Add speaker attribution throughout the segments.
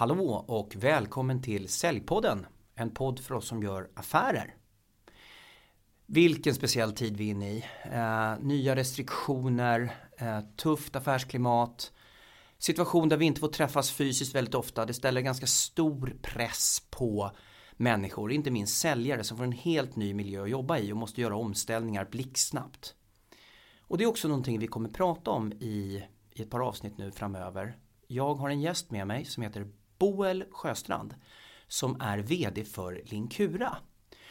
Speaker 1: Hallå och välkommen till Säljpodden, en podd för oss som gör affärer. Vilken speciell tid vi är inne i. Eh, nya restriktioner, eh, tufft affärsklimat, situation där vi inte får träffas fysiskt väldigt ofta. Det ställer ganska stor press på människor, inte minst säljare som får en helt ny miljö att jobba i och måste göra omställningar blixtsnabbt. Och det är också någonting vi kommer prata om i, i ett par avsnitt nu framöver. Jag har en gäst med mig som heter Boel Sjöstrand som är VD för Linkura.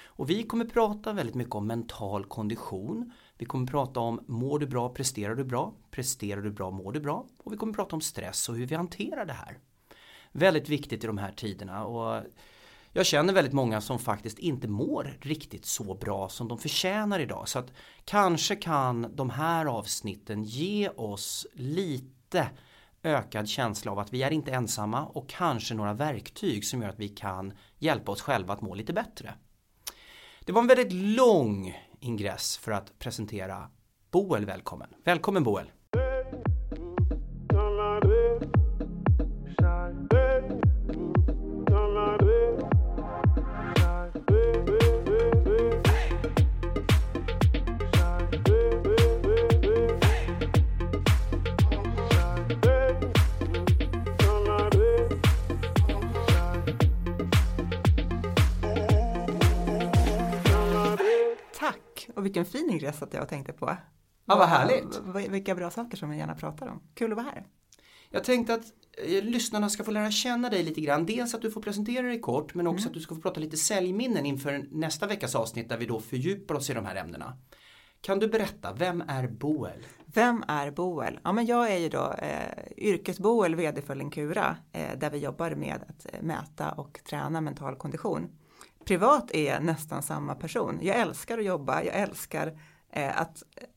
Speaker 1: Och vi kommer prata väldigt mycket om mental kondition. Vi kommer prata om mår du bra, presterar du bra, presterar du bra, mår du bra? Och vi kommer prata om stress och hur vi hanterar det här. Väldigt viktigt i de här tiderna och jag känner väldigt många som faktiskt inte mår riktigt så bra som de förtjänar idag. Så att kanske kan de här avsnitten ge oss lite ökad känsla av att vi är inte ensamma och kanske några verktyg som gör att vi kan hjälpa oss själva att må lite bättre. Det var en väldigt lång ingress för att presentera Boel välkommen. Välkommen Boel!
Speaker 2: Vilken fin ingress att jag tänkte på.
Speaker 1: Ja, vad härligt.
Speaker 2: Vilka bra saker som vi gärna pratar om. Kul att vara här.
Speaker 1: Jag tänkte att eh, lyssnarna ska få lära känna dig lite grann. Dels att du får presentera dig kort men också mm. att du ska få prata lite säljminnen inför nästa veckas avsnitt där vi då fördjupar oss i de här ämnena. Kan du berätta, vem är Boel?
Speaker 2: Vem är Boel? Ja, men jag är ju då eh, yrkesboel, vd för Linkura, eh, där vi jobbar med att eh, mäta och träna mental kondition privat är jag nästan samma person. Jag älskar att jobba, jag älskar eh, att eh,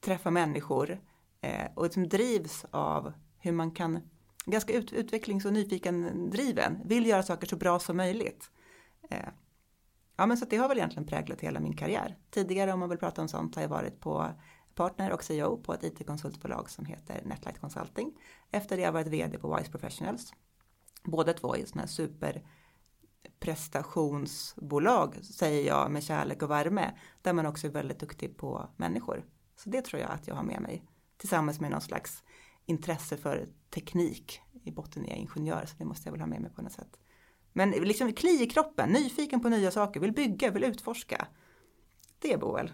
Speaker 2: träffa människor eh, och liksom drivs av hur man kan, ganska ut, utvecklings och nyfiken driven, vill göra saker så bra som möjligt. Eh, ja men så det har väl egentligen präglat hela min karriär. Tidigare om man vill prata om sånt har jag varit på partner och CEO på ett IT-konsultbolag som heter Netlight Consulting. Efter det har jag varit VD på Wise Professionals. Båda två är sådana här super prestationsbolag, säger jag med kärlek och värme, där man också är väldigt duktig på människor. Så det tror jag att jag har med mig tillsammans med någon slags intresse för teknik. I botten är jag ingenjör så det måste jag väl ha med mig på något sätt. Men liksom kli i kroppen, nyfiken på nya saker, vill bygga, vill utforska. Det är Boel.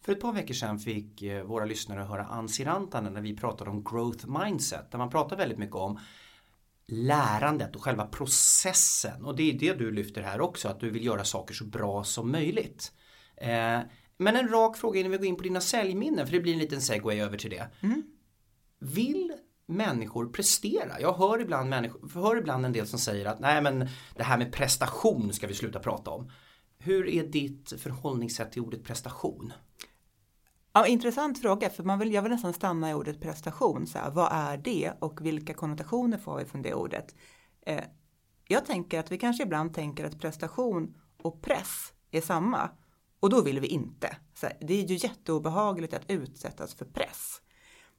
Speaker 1: För ett par veckor sedan fick eh, våra lyssnare höra Ansi Rantanen när vi pratade om growth mindset. Där man pratar väldigt mycket om lärandet och själva processen. Och det är det du lyfter här också, att du vill göra saker så bra som möjligt. Eh, men en rak fråga innan vi går in på dina säljminnen, för det blir en liten segway över till det. Mm. Vill människor prestera? Jag hör ibland, människor, hör ibland en del som säger att nej men det här med prestation ska vi sluta prata om. Hur är ditt förhållningssätt till ordet prestation?
Speaker 2: Ja, intressant fråga, för man vill, jag vill nästan stanna i ordet prestation. Så här, vad är det och vilka konnotationer får vi från det ordet? Eh, jag tänker att vi kanske ibland tänker att prestation och press är samma. Och då vill vi inte. Så här, det är ju jätteobehagligt att utsättas för press.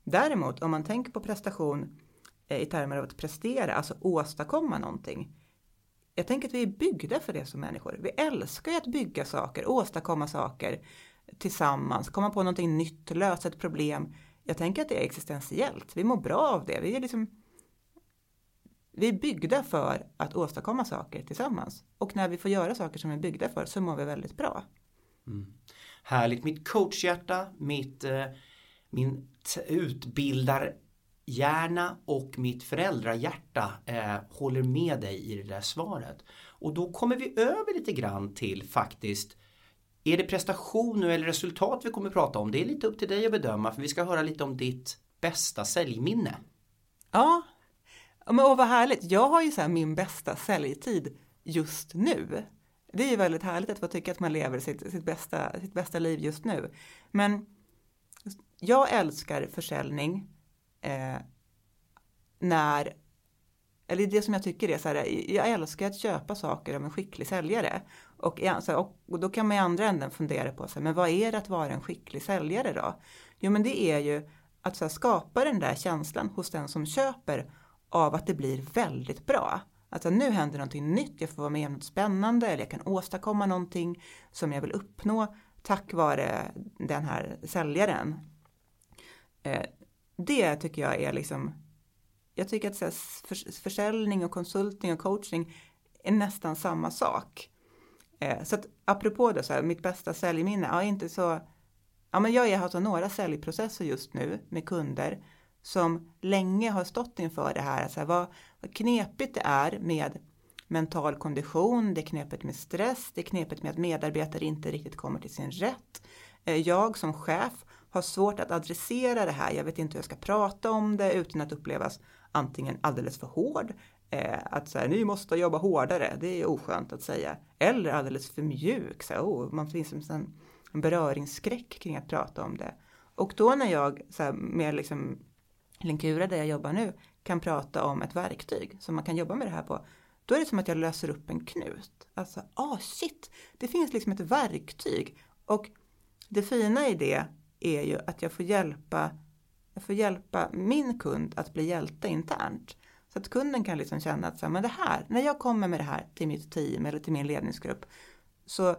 Speaker 2: Däremot om man tänker på prestation eh, i termer av att prestera, alltså åstadkomma någonting. Jag tänker att vi är byggda för det som människor. Vi älskar ju att bygga saker, åstadkomma saker tillsammans, komma på någonting nytt, lösa ett problem. Jag tänker att det är existentiellt. Vi mår bra av det. Vi är, liksom, vi är byggda för att åstadkomma saker tillsammans. Och när vi får göra saker som vi är byggda för så mår vi väldigt bra.
Speaker 1: Mm. Härligt. Mitt coachhjärta, mitt, eh, min utbildarhjärna och mitt föräldrahjärta eh, håller med dig i det där svaret. Och då kommer vi över lite grann till faktiskt är det prestation nu eller resultat vi kommer att prata om? Det är lite upp till dig att bedöma för vi ska höra lite om ditt bästa säljminne.
Speaker 2: Ja, men och vad härligt. Jag har ju så min bästa säljtid just nu. Det är ju väldigt härligt att få tycka att man lever sitt, sitt, bästa, sitt bästa liv just nu. Men jag älskar försäljning eh, när eller det som jag tycker är så här, jag älskar att köpa saker av en skicklig säljare. Och, och då kan man i andra änden fundera på, så här, men vad är det att vara en skicklig säljare då? Jo men det är ju att så här, skapa den där känslan hos den som köper av att det blir väldigt bra. Alltså nu händer någonting nytt, jag får vara med om något spännande eller jag kan åstadkomma någonting som jag vill uppnå tack vare den här säljaren. Eh, det tycker jag är liksom, jag tycker att här, försäljning och konsultning och coaching är nästan samma sak. Eh, så att apropå det, så här, mitt bästa säljminne, ja inte så, ja men jag har alltså några säljprocesser just nu med kunder som länge har stått inför det här, alltså vad, vad knepigt det är med mental kondition, det är knepigt med stress, det är knepigt med att medarbetare inte riktigt kommer till sin rätt. Eh, jag som chef har svårt att adressera det här, jag vet inte hur jag ska prata om det utan att upplevas antingen alldeles för hård, eh, att så här, ni måste jobba hårdare, det är oskönt att säga, eller alldeles för mjuk, så här, oh, man finns en, en beröringsskräck kring att prata om det. Och då när jag så här, med liksom Linkura där jag jobbar nu kan prata om ett verktyg som man kan jobba med det här på. Då är det som att jag löser upp en knut. Alltså, ah shit, det finns liksom ett verktyg. Och det fina i det är ju att jag får hjälpa, jag får hjälpa min kund att bli hjälte internt. Så att kunden kan liksom känna att så här, men det här, när jag kommer med det här till mitt team eller till min ledningsgrupp så,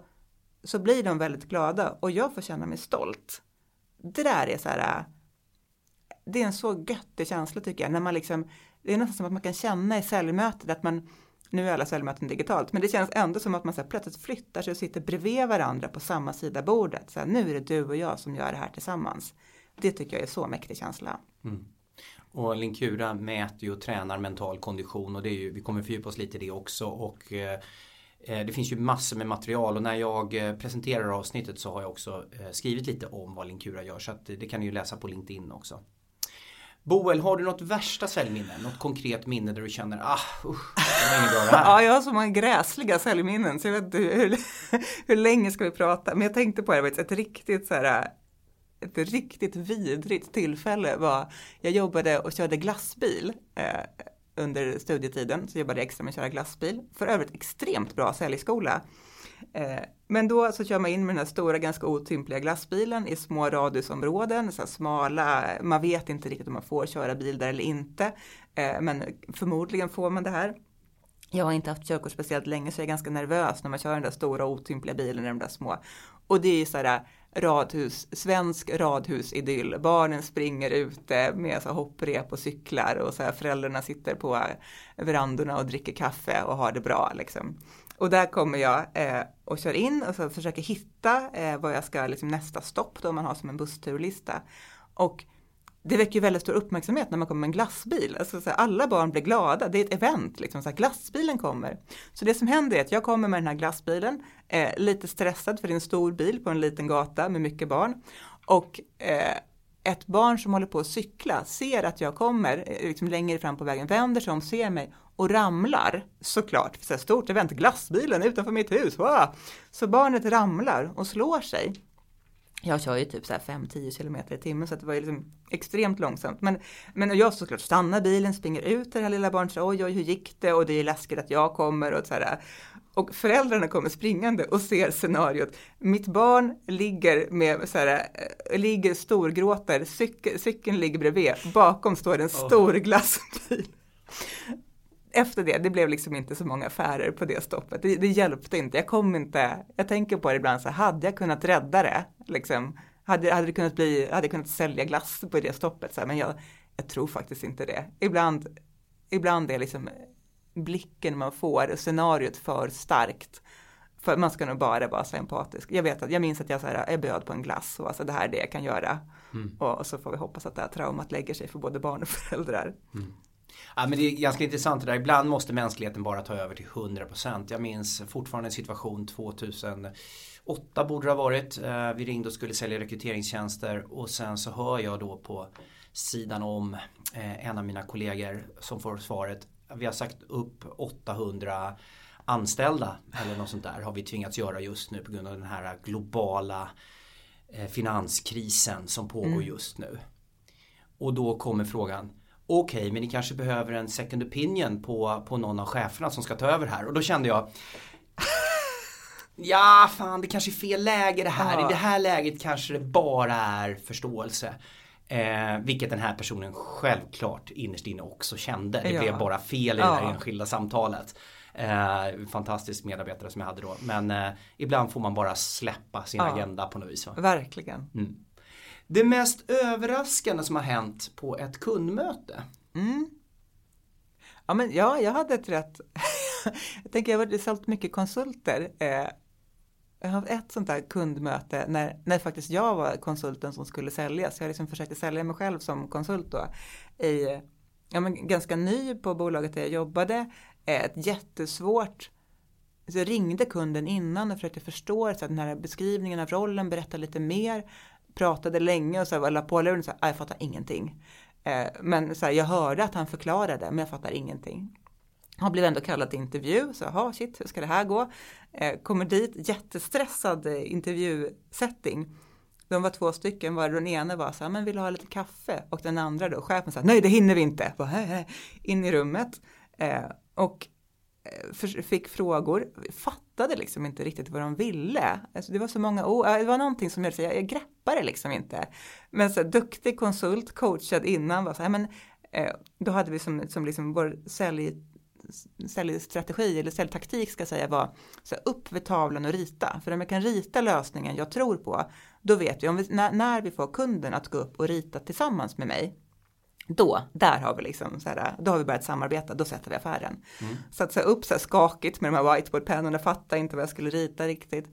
Speaker 2: så blir de väldigt glada och jag får känna mig stolt. Det där är så här, det är en så göttig känsla tycker jag, när man liksom, det är nästan som att man kan känna i säljmötet att man, nu är alla säljmöten digitalt, men det känns ändå som att man så här, plötsligt flyttar sig och sitter bredvid varandra på samma sida bordet. Så här, nu är det du och jag som gör det här tillsammans. Det tycker jag är så mäktig känsla. Mm.
Speaker 1: Och Linkura mäter ju och tränar mental kondition och det är ju, vi kommer fördjupa oss lite i det också och eh, eh, det finns ju massor med material och när jag eh, presenterar avsnittet så har jag också skrivit lite om vad Linkura gör så att det kan ni ju läsa på LinkedIn också. Boel, har du något värsta säljminne? Något konkret minne där du känner ah, usch, det var inget bra det här.
Speaker 2: ja, jag har så många gräsliga säljminnen så jag vet inte hur, hur länge ska vi prata. Men jag tänkte på det, ett riktigt så här ett riktigt vidrigt tillfälle var, jag jobbade och körde glassbil eh, under studietiden, så jobbade jag extra med att köra glassbil. För övrigt extremt bra säljskola. Eh, men då så kör man in med den här stora, ganska otympliga glassbilen i små radhusområden, så smala, man vet inte riktigt om man får köra bil där eller inte, eh, men förmodligen får man det här. Jag har inte haft körkort speciellt länge så jag är ganska nervös när man kör den där stora otympliga bilen i de där små. Och det är ju sådär radhus, svensk radhusidyll. Barnen springer ute med så hopprep och cyklar och så här, föräldrarna sitter på verandorna och dricker kaffe och har det bra liksom. Och där kommer jag eh, och kör in och så försöker hitta eh, vad jag ska, liksom nästa stopp då man har som en bussturlista. Och det väcker ju väldigt stor uppmärksamhet när man kommer med en glassbil. Alltså, så här, alla barn blir glada, det är ett event, liksom, så här, glassbilen kommer. Så det som händer är att jag kommer med den här glassbilen, eh, lite stressad för det är en stor bil på en liten gata med mycket barn. Och eh, ett barn som håller på att cykla ser att jag kommer eh, liksom längre fram på vägen, vänder sig om, ser mig och ramlar såklart, för så stort event, glassbilen utanför mitt hus, wow! Så barnet ramlar och slår sig. Jag kör ju typ så 5-10 km i timmen så det var ju liksom extremt långsamt. Men, men jag såklart stannar bilen, springer ut det här lilla barnet, så, oj oj hur gick det och det är läskigt att jag kommer och så här. Och föräldrarna kommer springande och ser scenariot. Mitt barn ligger med så här, eh, ligger storgråter, cykel, cykeln ligger bredvid, bakom står en stor glassbil efter det, det blev liksom inte så många affärer på det stoppet. Det, det hjälpte inte. Jag kom inte, jag tänker på det ibland så hade jag kunnat rädda det, liksom, hade, hade det kunnat bli, hade jag kunnat sälja glass på det stoppet, så här, men jag, jag tror faktiskt inte det. Ibland, ibland är liksom blicken man får, scenariot för starkt. För man ska nog bara vara så empatisk. Jag vet att, jag minns att jag, så här, jag bjöd på en glass och alltså det här är det jag kan göra. Mm. Och, och, så får vi hoppas att det här traumat lägger sig för både barn och föräldrar. Mm.
Speaker 1: Ja, men det är ganska intressant det där. Ibland måste mänskligheten bara ta över till 100%. Jag minns fortfarande en situation 2008 borde det ha varit. Eh, vi ringde och skulle sälja rekryteringstjänster och sen så hör jag då på sidan om eh, en av mina kollegor som får svaret. Vi har sagt upp 800 anställda eller något sånt där har vi tvingats göra just nu på grund av den här globala eh, finanskrisen som pågår mm. just nu. Och då kommer frågan okej okay, men ni kanske behöver en second opinion på, på någon av cheferna som ska ta över här och då kände jag Ja, fan det kanske är fel läge det här. Ja. I det här läget kanske det bara är förståelse. Eh, vilket den här personen självklart innerst inne också kände. Det
Speaker 2: Ja.
Speaker 1: blev bara fel i
Speaker 2: Ja.
Speaker 1: det här enskilda samtalet. Eh, fantastisk medarbetare som jag hade då. Men eh, ibland får man bara släppa sin agenda på något vis. Va?
Speaker 2: Verkligen.
Speaker 1: Mm. Det mest överraskande som har hänt på ett kundmöte.
Speaker 2: Mm. Ja, men ja, jag hade ett rätt... jag tänker, jag har varit sålt mycket konsulter. Eh, jag har haft ett sånt där kundmöte när, när faktiskt jag var konsulten som skulle säljas. Jag liksom försökte sälja mig själv som konsult då. I, ja, men ganska ny på bolaget där jag jobbade. Eh, ett jättesvårt så jag ringde kunden innan och försökte förstå så att den här beskrivningen av rollen, berätta lite mer, pratade länge och så här, la på luren och så här, ah, jag fattar ingenting. Eh, men så här, jag hörde att han förklarade, men jag fattar ingenting. Han blev ändå kallad till intervju, så jaha shit, hur ska det här gå? Eh, kommer dit, jättestressad eh, intervjusetting. De var två stycken, var den ena var så här, men vill du ha lite kaffe? Och den andra då, chefen sa, nej det hinner vi inte. Bara, "Hä, hä." In i rummet. Eh, och Eh, fick frågor, fattade liksom inte riktigt vad de ville. Alltså det var så många ord, det var någonting som jag, jag greppade liksom inte. Men så här, duktig konsult, coachad innan, var så här, men eh, då hade vi som, som liksom vår sälj, säljstrategi eller säljtaktik ska jag säga var så här, upp vid tavlan och rita. För om jag kan rita lösningen jag tror på, då vet vi, om vi när, när vi får kunden att gå upp och rita tillsammans med mig, då, där har vi liksom så här, då har vi börjat samarbeta, då sätter vi affären.
Speaker 1: Mm.
Speaker 2: Satte sig upp så här skakigt med de här whiteboardpennorna, fattade inte vad jag skulle rita riktigt.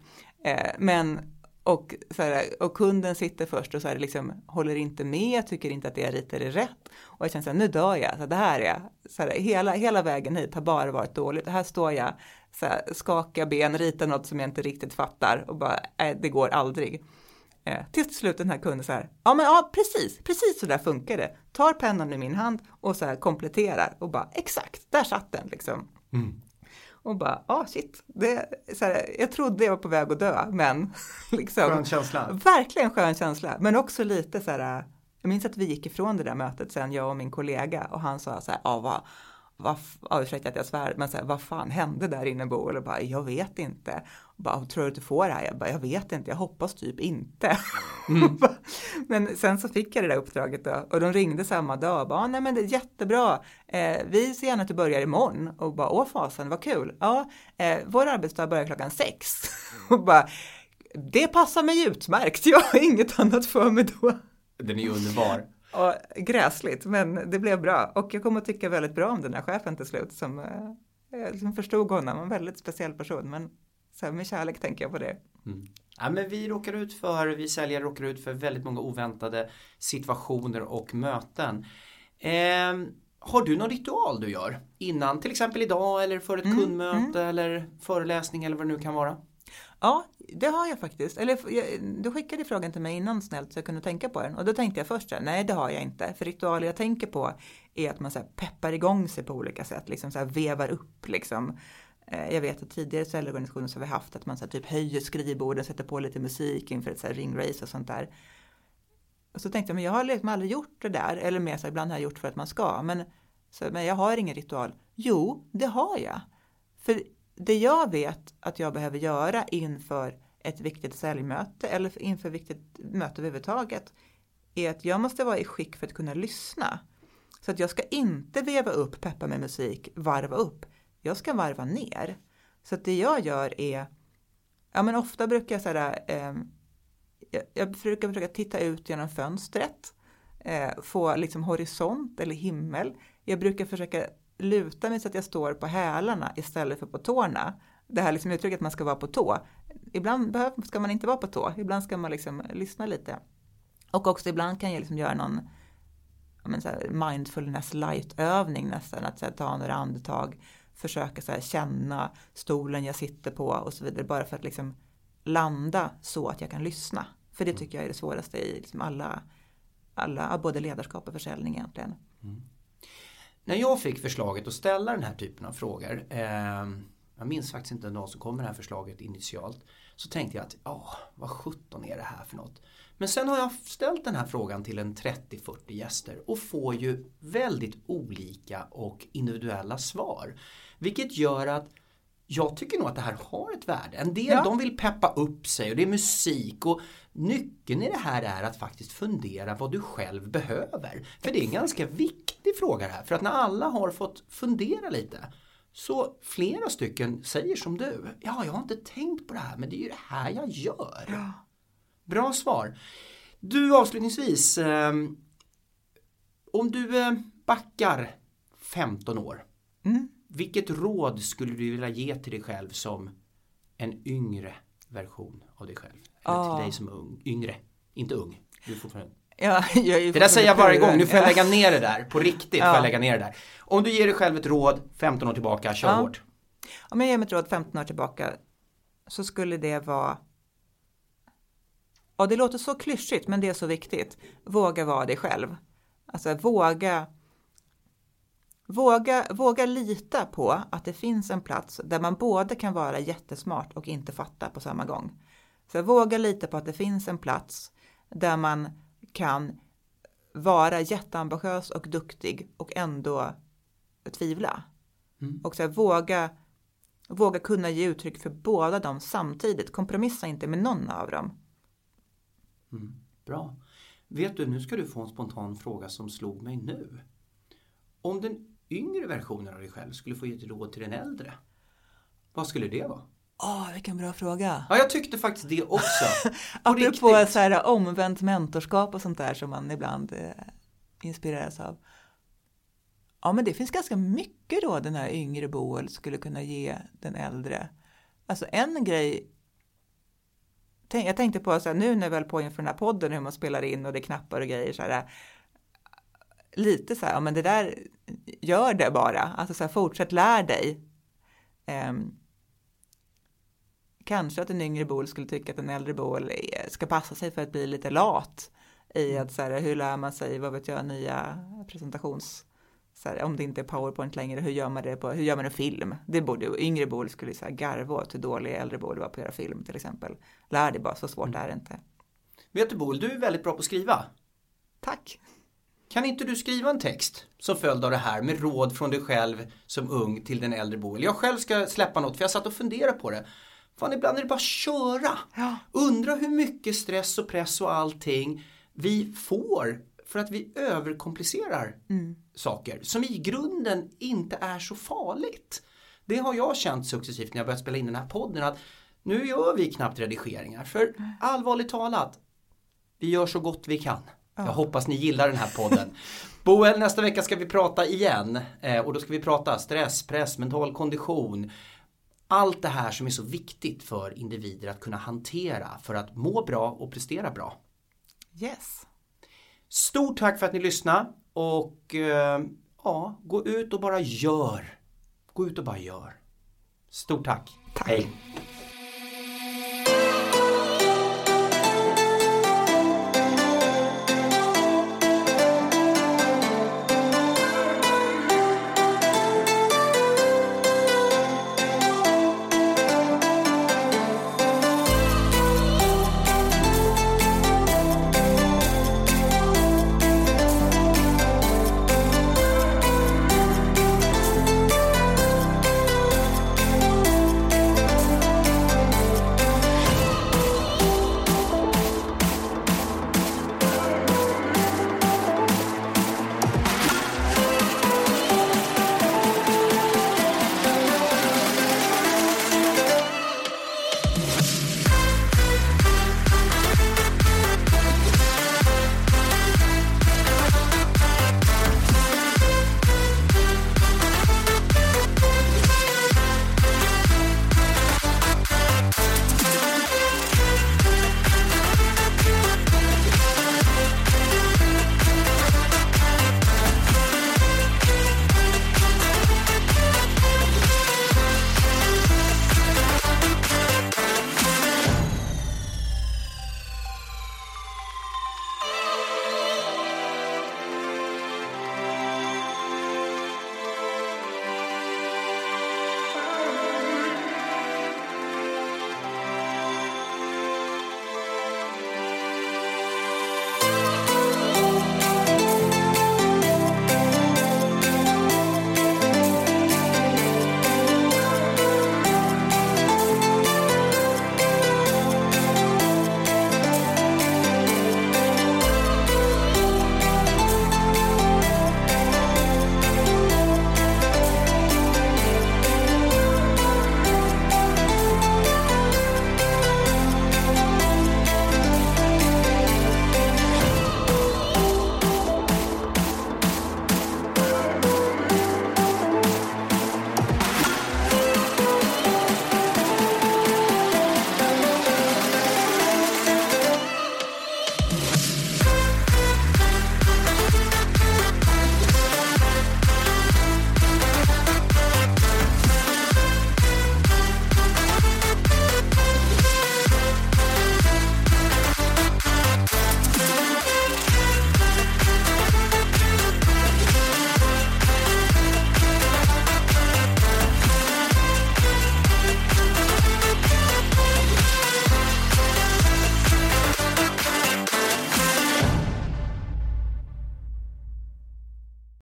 Speaker 2: Eh, men, och, så här, och kunden sitter först och så här, liksom, håller inte med, tycker inte att det jag ritar är rätt. Och jag känner så här, nu dör jag, så det här är, så här, hela, hela vägen hit har bara varit dåligt. Här står jag, så här, skakar ben, ritar något som jag inte riktigt fattar och bara, nej, det går aldrig. Eh, till slut den här kunden så här, ja men ja precis, precis så där funkar det. Tar pennan i min hand och så här kompletterar och bara exakt, där satt den liksom.
Speaker 1: Mm.
Speaker 2: Och bara, ja ah, shit, det, så här, jag trodde jag var på väg att dö, men liksom.
Speaker 1: Skön känsla.
Speaker 2: Verkligen skön känsla, men också lite så här, jag minns att vi gick ifrån det där mötet sen, jag och min kollega, och han sa så här, ja vad, vad, ja, ursäkta att jag svär, men så här, vad fan hände där inne Bo? Och bara, jag vet inte. Bara, tror du att du får det här? Jag bara, jag vet inte, jag hoppas typ inte. men sen så fick jag det där uppdraget då, och de ringde samma dag och bara, nej men det är jättebra, eh, vi ser gärna att du börjar imorgon. Och bara, åh fasen, vad kul. Ja, eh, vår arbetsdag börjar klockan sex. och bara, det passar mig utmärkt, jag har inget annat för mig då.
Speaker 1: Den är ju underbar.
Speaker 2: Och gräsligt, men det blev bra. Och jag kommer att tycka väldigt bra om den här chefen till slut som, eh, som förstod honom, en väldigt speciell person. Men så här, med kärlek tänker jag på det.
Speaker 1: Mm. Ja, men vi råkar ut för, vi säljare råkar ut för väldigt många oväntade situationer och möten. Eh, har du någon ritual du gör innan till exempel idag eller för ett
Speaker 2: Mm,
Speaker 1: kundmöte eller föreläsning eller vad det nu kan vara?
Speaker 2: Ja, det har jag faktiskt. Eller jag, du skickade frågan till mig innan snällt så jag kunde tänka på den. Och då tänkte jag först här, nej det har jag inte. För ritualer jag tänker på är att man så peppar igång sig på olika sätt. Liksom så vevar upp liksom. Eh, jag vet att tidigare säljorganisationer så har vi haft att man så här typ höjer skrivborden, sätter på lite musik inför ett så här ringrace och sånt där. Och så tänkte jag, men jag har liksom aldrig gjort det där. Eller mer så här, ibland har jag gjort för att man ska. Men, så, men jag har ingen ritual. Jo, det har jag. För det jag vet att jag behöver göra inför ett viktigt säljmöte eller inför ett viktigt möte överhuvudtaget är att jag måste vara i skick för att kunna lyssna. Så att jag ska inte veva upp, peppa med musik, varva upp. Jag ska varva ner. Så att det jag gör är, ja men ofta brukar jag säga, eh, jag, jag brukar försöka titta ut genom fönstret, eh, få liksom horisont eller himmel. Jag brukar försöka luta mig så att jag står på hälarna istället för på tårna. Det här liksom uttrycket att man ska vara på tå. Ibland behöver, ska man inte vara på tå, ibland ska man liksom lyssna lite. Och också ibland kan jag liksom göra någon ja, men så här mindfulness light-övning nästan, att så här, ta några andetag, försöka så känna stolen jag sitter på och så vidare, bara för att liksom landa så att jag kan lyssna. För det tycker jag är det svåraste i liksom alla, alla, både ledarskap och försäljning egentligen.
Speaker 1: När jag fick förslaget att ställa den här typen av frågor eh, Jag minns faktiskt inte någon som kom med det här förslaget initialt Så tänkte jag att, ja, vad sjutton är det här för något? Men sen har jag ställt den här frågan till en 30-40 gäster och får ju väldigt olika och individuella svar. Vilket gör att jag tycker nog att det här har ett värde. En del
Speaker 2: Ja.
Speaker 1: de vill peppa upp sig och det är musik och nyckeln i det här är att faktiskt fundera vad du själv behöver. För det är en ganska viktig fråga det här. För att när alla har fått fundera lite så flera stycken säger som du. Ja, jag har inte tänkt på det här men det är ju det här jag gör. Bra svar. Du avslutningsvis. Eh, om du eh, backar 15 år.
Speaker 2: Mm.
Speaker 1: Vilket råd skulle du vilja ge till dig själv som en yngre version av dig själv? Eller
Speaker 2: Ah.
Speaker 1: till dig som ung, yngre, inte ung. Du är fortfarande...
Speaker 2: Ja,
Speaker 1: Det där säger jag varje gång, nu får jag
Speaker 2: Ja.
Speaker 1: lägga ner det där. På riktigt får
Speaker 2: Ja.
Speaker 1: jag lägga ner det där. Om du ger dig själv ett råd 15 år tillbaka, kör
Speaker 2: Ja.
Speaker 1: hårt.
Speaker 2: Om jag ger mitt råd 15 år tillbaka så skulle det vara och det låter så klyschigt men det är så viktigt. Våga vara dig själv. Alltså våga Våga, våga lita på att det finns en plats där man både kan vara jättesmart och inte fatta på samma gång. Så våga lita på att det finns en plats där man kan vara jätteambitiös och duktig och ändå tvivla.
Speaker 1: Mm.
Speaker 2: Och så här, våga, våga kunna ge uttryck för båda dem samtidigt. Kompromissa inte med någon av dem.
Speaker 1: Mm. Bra. Vet du, nu ska du få en spontan fråga som slog mig nu. Om den yngre versionen av dig själv skulle få ge ett råd till den äldre. Vad skulle det vara?
Speaker 2: Åh, vilken bra fråga.
Speaker 1: Ja, jag tyckte faktiskt det också. På
Speaker 2: Apropå
Speaker 1: riktigt.
Speaker 2: så här, omvänt mentorskap och sånt där som man ibland eh, inspireras av. Ja, men det finns ganska mycket då den här yngre Boel skulle kunna ge den äldre. Alltså en grej. Tänk, jag tänkte på så här, nu när vi höll på inför den här podden hur man spelar in och det är knappar och grejer så här. Lite så här, ja men det där, gör det bara. Alltså så här, fortsätt lär dig. Ehm, kanske att en yngre Boel skulle tycka att en äldre Boel är- ska passa sig för att bli lite lat i att så här, hur lär man sig, vad vet jag, nya presentations här, om det inte är powerpoint längre, hur gör man det på, hur gör man en film? Det borde, yngre Boel skulle så här garva åt hur dålig äldre Boel var på att göra film till exempel. Lär dig bara, så svårt är det inte.
Speaker 1: Vet du Boel, du är väldigt bra på att skriva.
Speaker 2: Tack!
Speaker 1: Kan inte du skriva en text som följd av det här med råd från dig själv som ung till den äldre Boel? Jag själv ska släppa något för jag satt och funderade på det. Fan, ibland är det bara att köra.
Speaker 2: Ja.
Speaker 1: Undra hur mycket stress och press och allting vi får för att vi överkomplicerar saker som i grunden inte är så farligt. Det har jag känt successivt när jag börjat spela in den här podden att nu gör vi knappt redigeringar för allvarligt talat vi gör så gott vi kan. Jag hoppas ni gillar den här podden. Boel, nästa vecka ska vi prata igen eh, och då ska vi prata stress, press, mental kondition. Allt det här som är så viktigt för individer att kunna hantera för att må bra och prestera bra.
Speaker 2: Yes!
Speaker 1: Stort tack för att ni lyssnade och eh, ja, gå ut och bara gör. Gå ut och bara gör. Stort tack.
Speaker 2: Tack.
Speaker 1: Hej.